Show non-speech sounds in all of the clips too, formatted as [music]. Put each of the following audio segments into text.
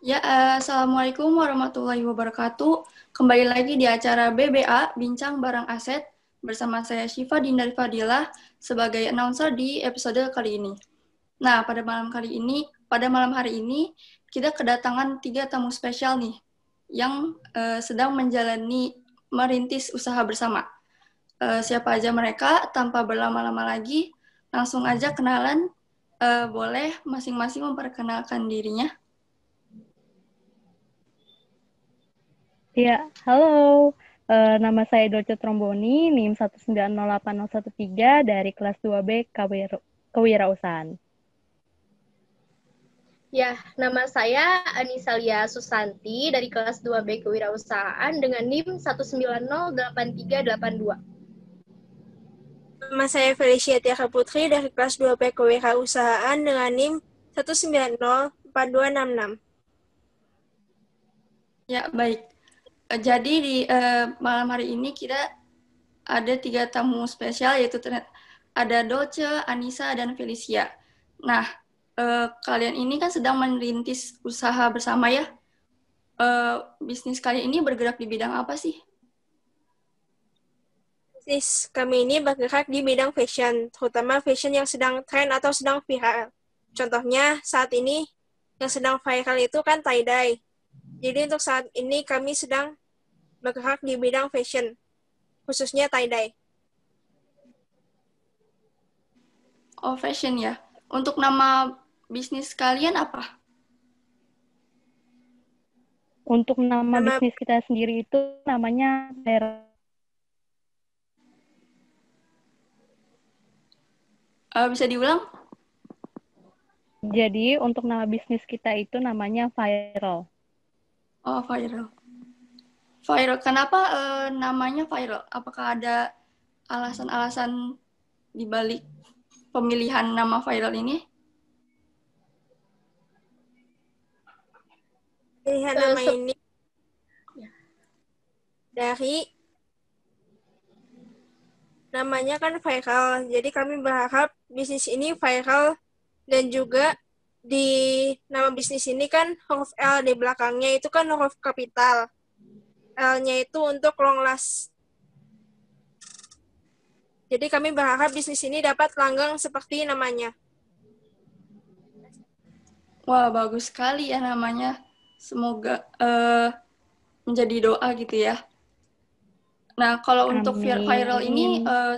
Ya, uh, Assalamualaikum warahmatullahi wabarakatuh. Kembali lagi di acara BBA, Bincang Barang Aset, bersama saya Syifa Dindari Fadilah sebagai announcer di episode kali ini. Nah, pada malam kali ini, pada malam hari ini, kita kedatangan tiga tamu spesial nih, yang uh, sedang menjalani merintis usaha bersama. Uh, siapa aja mereka, tanpa berlama-lama lagi, langsung aja kenalan, uh, boleh masing-masing memperkenalkan dirinya. Ya, halo. Uh, nama saya Dolce Tromboni, NIM 1908013 dari kelas 2B Kewira Kewirausahaan. Ya, nama saya Anissa Lia Susanti dari kelas 2B Kewirausahaan dengan NIM 1908382. Nama saya Felicia Tiaka Putri dari kelas 2B Kewirausahaan dengan NIM 1904266. Ya, baik. Eh, jadi di uh, malam hari ini kita ada tiga tamu spesial yaitu ada Doce, Anissa, dan Felicia. Nah, uh, kalian ini kan sedang merintis usaha bersama ya. Uh, bisnis kalian ini bergerak di bidang apa sih? Bisnis kami ini bergerak di bidang fashion, terutama fashion yang sedang tren atau sedang viral. Contohnya saat ini yang sedang viral itu kan tie-dye. Jadi untuk saat ini kami sedang bergerak di bidang fashion, khususnya tie-dye. Oh, fashion ya. Untuk nama bisnis kalian apa? Untuk nama, nama bisnis kita sendiri itu namanya Viral. Uh, bisa diulang? Jadi untuk nama bisnis kita itu namanya Viral. Oh, Viral. Viral. Kenapa uh, namanya viral? Apakah ada alasan-alasan di balik pemilihan nama viral ini? Pilihan uh, nama ini ya. dari namanya kan viral. Jadi kami berharap bisnis ini viral dan juga di nama bisnis ini kan huruf L di belakangnya itu kan huruf kapital. L-nya itu untuk long last. Jadi kami berharap bisnis ini dapat langgang seperti namanya. Wah, bagus sekali ya namanya. Semoga uh, menjadi doa gitu ya. Nah, kalau Amin. untuk viral ini uh,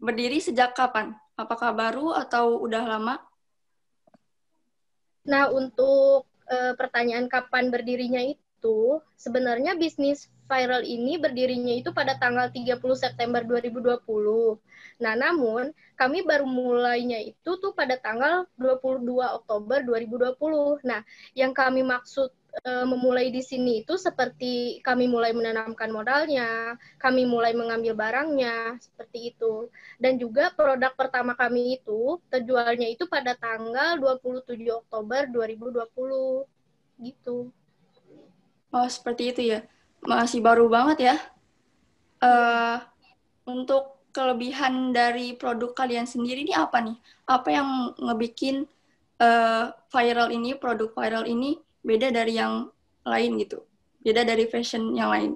berdiri sejak kapan? Apakah baru atau udah lama? Nah, untuk uh, pertanyaan kapan berdirinya itu sebenarnya bisnis viral ini berdirinya itu pada tanggal 30 September 2020. Nah, namun kami baru mulainya itu tuh pada tanggal 22 Oktober 2020. Nah, yang kami maksud e, memulai di sini itu seperti kami mulai menanamkan modalnya, kami mulai mengambil barangnya, seperti itu. Dan juga produk pertama kami itu terjualnya itu pada tanggal 27 Oktober 2020. Gitu. Oh, seperti itu ya. Masih baru banget ya. Uh, untuk kelebihan dari produk kalian sendiri ini apa nih? Apa yang ngebikin uh, viral ini, produk viral ini beda dari yang lain gitu? Beda dari fashion yang lain?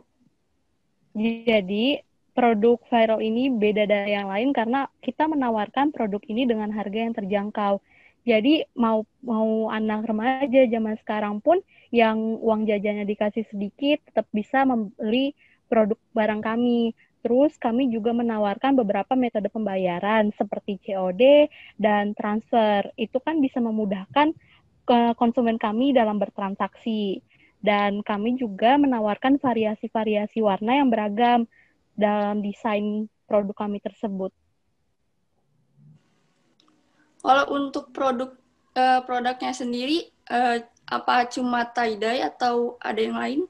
Jadi, produk viral ini beda dari yang lain karena kita menawarkan produk ini dengan harga yang terjangkau. Jadi mau mau anak remaja zaman sekarang pun yang uang jajannya dikasih sedikit tetap bisa membeli produk barang kami. Terus kami juga menawarkan beberapa metode pembayaran seperti COD dan transfer. Itu kan bisa memudahkan konsumen kami dalam bertransaksi. Dan kami juga menawarkan variasi-variasi warna yang beragam dalam desain produk kami tersebut. Kalau untuk produk uh, produknya sendiri uh, apa cuma tie-dye atau ada yang lain?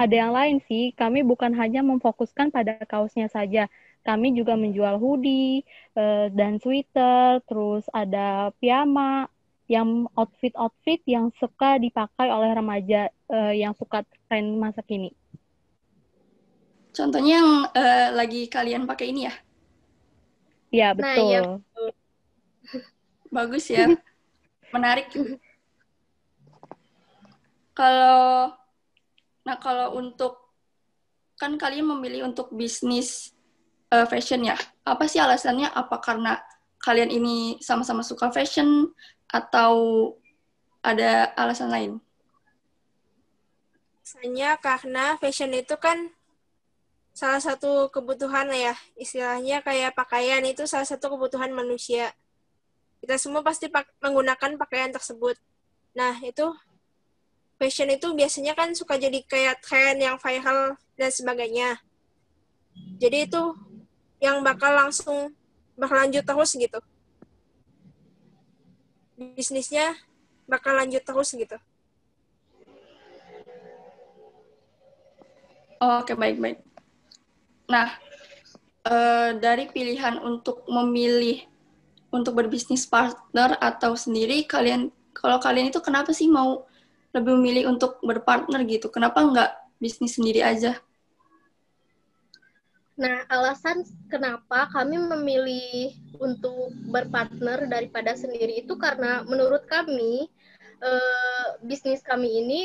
Ada yang lain sih. Kami bukan hanya memfokuskan pada kaosnya saja. Kami juga menjual hoodie uh, dan sweater, terus ada piyama, yang outfit-outfit yang suka dipakai oleh remaja uh, yang suka tren masa kini. Contohnya yang uh, lagi kalian pakai ini ya? Iya, Nah, betul. iya. [laughs] Bagus ya. [laughs] Menarik. Kalau nah kalau untuk kan kalian memilih untuk bisnis uh, fashion ya. Apa sih alasannya? Apa karena kalian ini sama-sama suka fashion atau ada alasan lain? Biasanya karena fashion itu kan salah satu kebutuhan ya. Istilahnya kayak pakaian itu salah satu kebutuhan manusia. Kita semua pasti pak menggunakan pakaian tersebut. Nah, itu fashion itu biasanya kan suka jadi kayak tren yang viral dan sebagainya. Jadi itu yang bakal langsung berlanjut terus gitu. Bisnisnya bakal lanjut terus gitu. Oh, Oke, baik-baik. Nah, eh, dari pilihan untuk memilih untuk berbisnis partner atau sendiri, kalian kalau kalian itu kenapa sih mau lebih memilih untuk berpartner gitu? Kenapa nggak bisnis sendiri aja? Nah, alasan kenapa kami memilih untuk berpartner daripada sendiri itu karena menurut kami eh, bisnis kami ini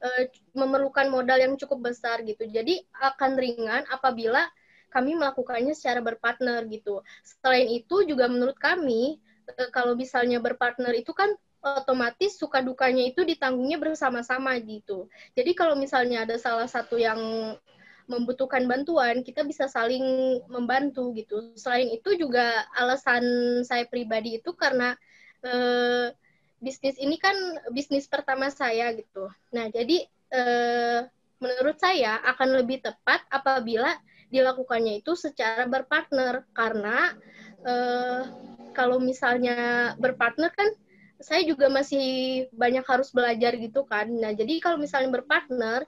eh, memerlukan modal yang cukup besar gitu. Jadi akan ringan apabila kami melakukannya secara berpartner gitu. Selain itu juga menurut kami eh, kalau misalnya berpartner itu kan otomatis suka dukanya itu ditanggungnya bersama-sama gitu. Jadi kalau misalnya ada salah satu yang membutuhkan bantuan, kita bisa saling membantu gitu. Selain itu juga alasan saya pribadi itu karena eh, bisnis ini kan bisnis pertama saya gitu. Nah, jadi eh, menurut saya akan lebih tepat apabila dilakukannya itu secara berpartner karena eh, kalau misalnya berpartner kan saya juga masih banyak harus belajar gitu kan. Nah, jadi kalau misalnya berpartner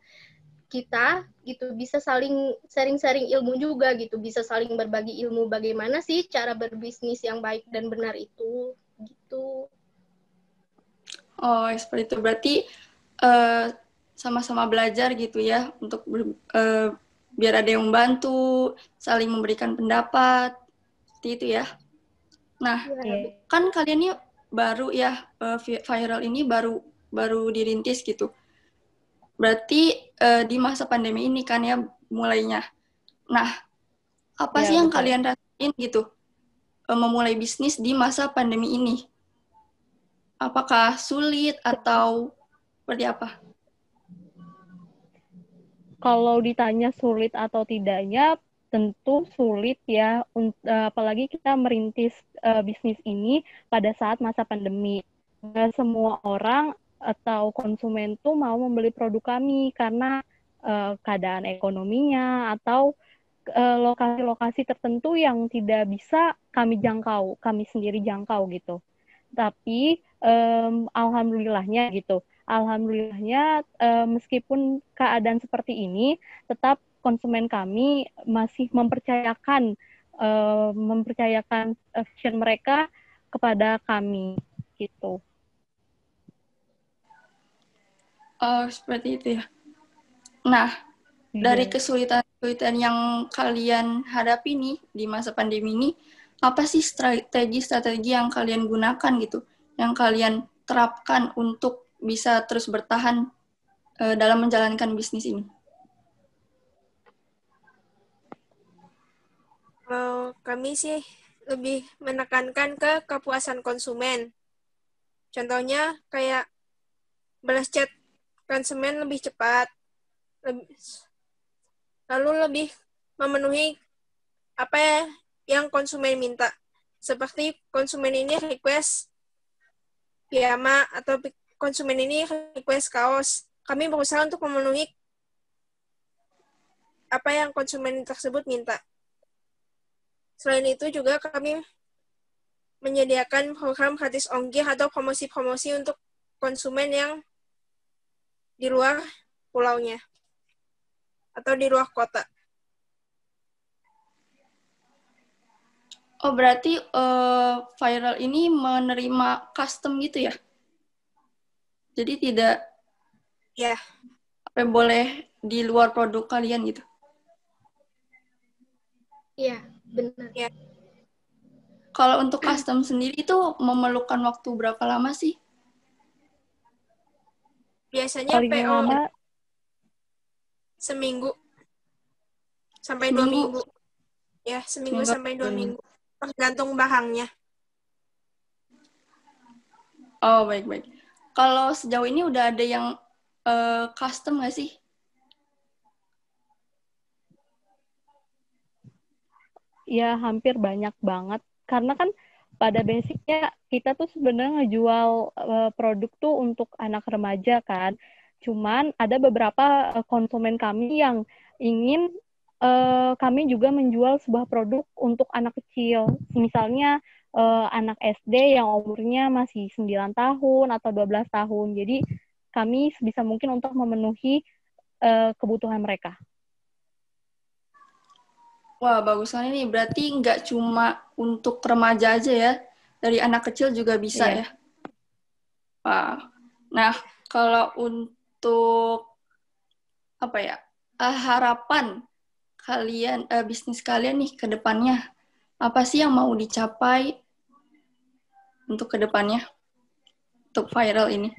kita gitu bisa saling sharing-sharing ilmu juga gitu, bisa saling berbagi ilmu bagaimana sih cara berbisnis yang baik dan benar itu gitu. Oh, seperti itu. Berarti eh, sama-sama belajar gitu ya untuk ber- eh, biar ada yang membantu, saling memberikan pendapat, seperti itu ya. Nah, Iya. kan kalian ini baru ya eh, vi- viral ini baru baru dirintis gitu. Berarti eh, di masa pandemi ini kan ya mulainya. Nah, apa Ya, sih yang betul. kalian rasain gitu eh, memulai bisnis di masa pandemi ini? Apakah sulit atau seperti apa? Kalau ditanya sulit atau tidaknya, tentu sulit ya, eh, apalagi kita merintis eh, bisnis ini pada saat masa pandemi. Nggak semua orang atau konsumen tuh mau membeli produk kami karena eh, keadaan ekonominya atau eh, lokasi-lokasi tertentu yang tidak bisa kami jangkau, kami sendiri jangkau gitu. Tapi em, alhamdulillahnya gitu, alhamdulillahnya eh, meskipun keadaan seperti ini, tetap konsumen kami masih mempercayakan eh, mempercayakan fashion mereka kepada kami gitu. Oh, seperti itu ya. Nah, dari Iya. kesulitan-kesulitan yang kalian hadapi nih di masa pandemi ini, apa sih strategi-strategi yang kalian gunakan gitu, yang kalian terapkan untuk bisa terus bertahan eh, dalam menjalankan bisnis ini? Kalau kami sih lebih menekankan ke kepuasan konsumen. Contohnya kayak balas chat konsumen lebih cepat, leb- lalu lebih memenuhi apa ya yang konsumen minta. Seperti konsumen ini request piyama atau konsumen ini request kaos. Kami berusaha untuk memenuhi apa yang konsumen tersebut minta. Selain itu juga kami menyediakan program gratis ongkir atau promosi-promosi untuk konsumen yang di luar pulaunya atau di luar kota. Oh, berarti eh, viral ini menerima custom gitu ya? Jadi tidak Ya, apa boleh di luar produk kalian gitu. Iya, benar. kalau untuk custom sendiri itu memerlukan waktu berapa lama sih? Biasanya Paling PO lama seminggu sampai dua Seminggu. minggu. Ya, seminggu Seminggu sampai dua dua minggu. Tergantung bahannya. Oh, baik-baik. Kalau sejauh ini udah ada yang eh, custom nggak sih? ya hampir banyak banget karena kan pada basicnya kita tuh sebenarnya ngejual eh, produk tuh untuk anak remaja kan. Cuman ada beberapa eh, konsumen kami yang ingin eh, kami juga menjual sebuah produk untuk anak kecil. Misalnya eh, anak SD yang umurnya masih 9 tahun atau 12 tahun. Jadi kami sebisa mungkin untuk memenuhi eh, kebutuhan mereka Wah, bagus sekali nih. Berarti nggak cuma untuk remaja aja ya. Dari anak kecil juga bisa Iya. ya. Wah. Nah, kalau untuk apa ya? eh, harapan kalian eh, bisnis kalian nih ke depannya apa sih yang mau dicapai untuk ke depannya? Untuk viral ini.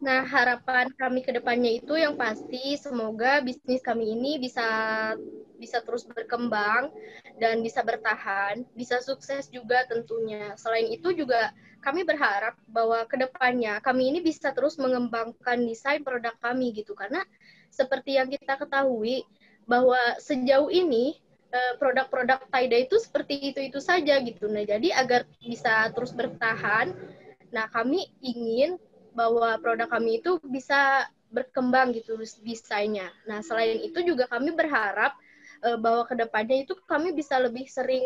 Nah, harapan kami ke depannya itu yang pasti semoga bisnis kami ini bisa bisa terus berkembang dan bisa bertahan, bisa sukses juga tentunya. Selain itu juga kami berharap bahwa ke depannya kami ini bisa terus mengembangkan desain produk kami gitu karena seperti yang kita ketahui bahwa sejauh ini eh, produk-produk tie-dye itu seperti itu-itu saja gitu. Nah, jadi agar bisa terus bertahan, nah kami ingin bahwa produk kami itu bisa berkembang gitu desainnya. Nah, selain itu juga kami berharap eh, bahwa ke depannya itu kami bisa lebih sering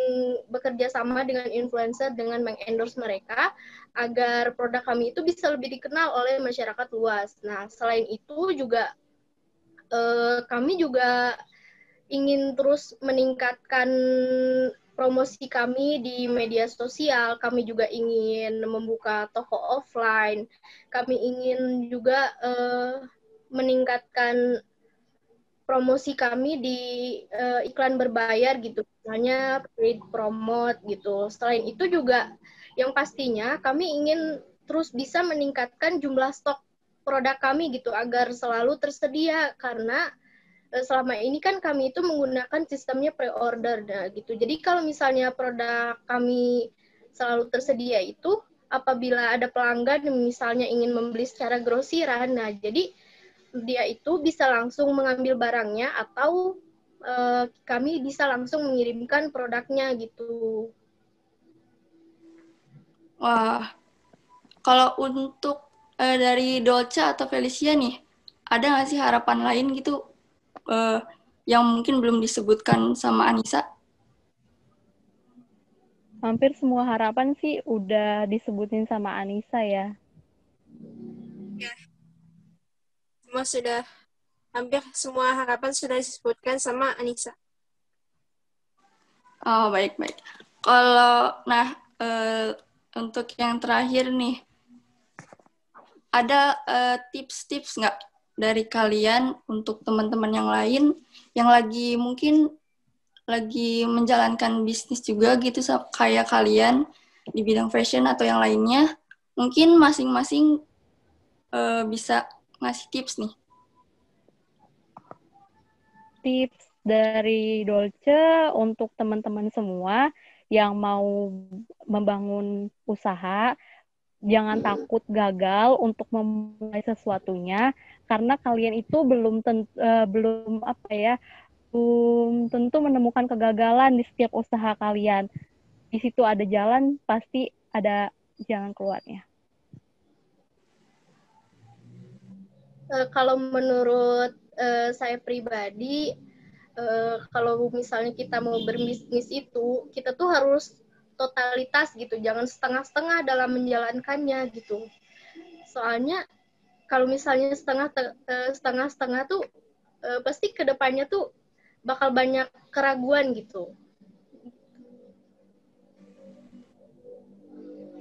bekerja sama dengan influencer dengan mengendorse mereka agar produk kami itu bisa lebih dikenal oleh masyarakat luas. Nah, selain itu juga eh, kami juga ingin terus meningkatkan promosi kami di media sosial. Kami juga ingin membuka toko offline. Kami ingin juga eh, meningkatkan promosi kami di eh, iklan berbayar gitu, misalnya paid promote gitu. Selain itu juga yang pastinya kami ingin terus bisa meningkatkan jumlah stok produk kami gitu agar selalu tersedia karena selama ini kan kami itu menggunakan sistemnya pre-order nah gitu. Jadi kalau misalnya produk kami selalu tersedia itu apabila ada pelanggan yang misalnya ingin membeli secara grosiran, nah jadi dia itu bisa langsung mengambil barangnya atau eh, kami bisa langsung mengirimkan produknya gitu. Wah, kalau untuk eh, dari Dolce atau Felicia nih, ada nggak sih harapan lain gitu eh, yang mungkin belum disebutkan sama Anissa? hampir semua harapan sih udah disebutin sama Anissa ya Semua sudah hampir semua harapan sudah disebutkan sama Anissa. Oh, baik-baik. Kalau, nah, eh, untuk yang terakhir nih, ada eh, tips-tips nggak dari kalian untuk teman-teman yang lain yang lagi mungkin lagi menjalankan bisnis juga gitu kayak kalian di bidang fashion atau yang lainnya, mungkin masing-masing eh, bisa ngasih tips nih. tips dari Dolce untuk teman-teman semua yang mau membangun usaha jangan takut gagal untuk memulai sesuatunya karena kalian itu belum ten- eh, belum apa ya belum tentu menemukan kegagalan di setiap usaha kalian. Di situ ada jalan pasti ada jalan keluarnya. Eh, kalau menurut eh, saya pribadi, eh, kalau misalnya kita mau berbisnis itu, kita tuh harus totalitas gitu, jangan setengah-setengah dalam menjalankannya gitu. Soalnya kalau misalnya setengah te- eh, setengah-setengah tuh eh, pasti ke depannya tuh bakal banyak keraguan gitu.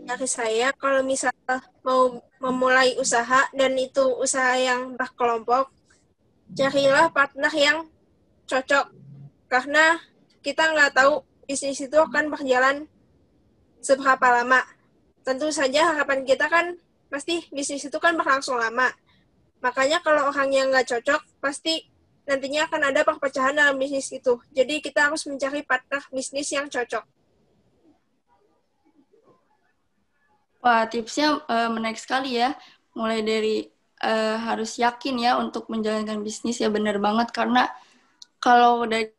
Dari saya, kalau misalnya mau memulai usaha dan itu usaha yang berkelompok, carilah partner yang cocok. Karena kita nggak tahu bisnis itu akan berjalan seberapa lama. Tentu saja harapan kita kan pasti bisnis itu kan berlangsung lama. Makanya kalau orang yang nggak cocok, pasti nantinya akan ada perpecahan dalam bisnis itu. Jadi kita harus mencari partner bisnis yang cocok. Wah, tipsnya uh, menarik sekali ya. Mulai dari uh, harus yakin ya untuk menjalankan bisnis ya benar banget karena kalau dari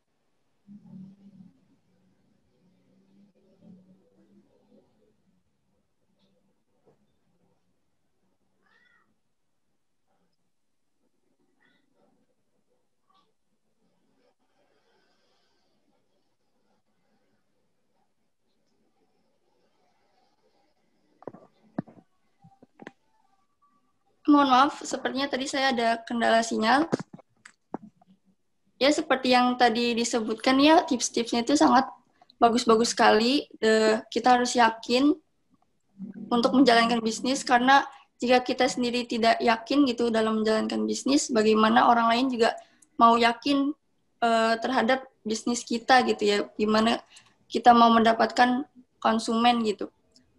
mohon maaf, sepertinya tadi saya ada kendala sinyal. Ya, seperti yang tadi disebutkan ya, tips-tipsnya itu sangat bagus-bagus sekali. De, kita harus yakin untuk menjalankan bisnis karena jika kita sendiri tidak yakin gitu dalam menjalankan bisnis, bagaimana orang lain juga mau yakin uh, terhadap bisnis kita gitu ya, gimana kita mau mendapatkan konsumen gitu.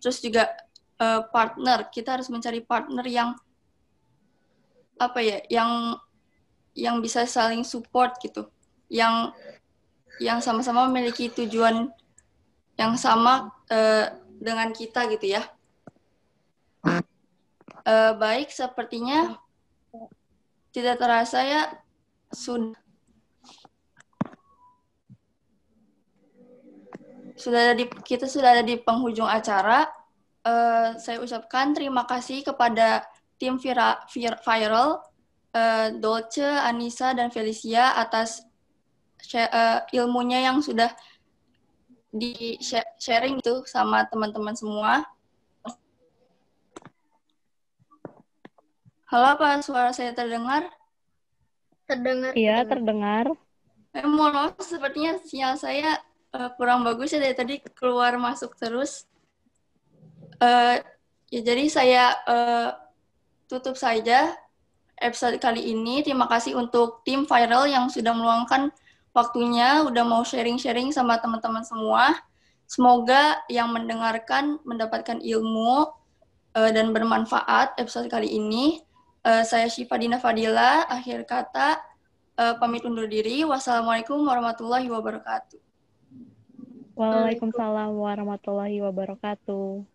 Terus juga uh, partner, kita harus mencari partner yang apa ya yang yang bisa saling support gitu. Yang yang sama-sama memiliki tujuan yang sama uh, dengan kita gitu ya. Uh, baik sepertinya tidak terasa ya sudah. Sudah ada di kita sudah ada di penghujung acara. Uh, saya ucapkan terima kasih kepada tim vira, vir, viral uh, Dolce, Anissa dan Felicia atas uh, ilmunya yang sudah di sharing itu sama teman-teman semua. Halo, apa suara saya terdengar? Terdengar. Iya, terdengar. Eh, mohon maaf, sepertinya sinyal saya uh, kurang bagus ya dari tadi keluar masuk terus. Uh, ya jadi saya uh, tutup saja episode kali ini. Terima kasih untuk tim viral yang sudah meluangkan waktunya, udah mau sharing-sharing sama teman-teman semua. Semoga yang mendengarkan mendapatkan ilmu uh, dan bermanfaat episode kali ini. Uh, saya Syifa Dina Fadila, akhir kata uh, pamit undur diri. Wassalamualaikum warahmatullahi wabarakatuh. Waalaikumsalam warahmatullahi wabarakatuh.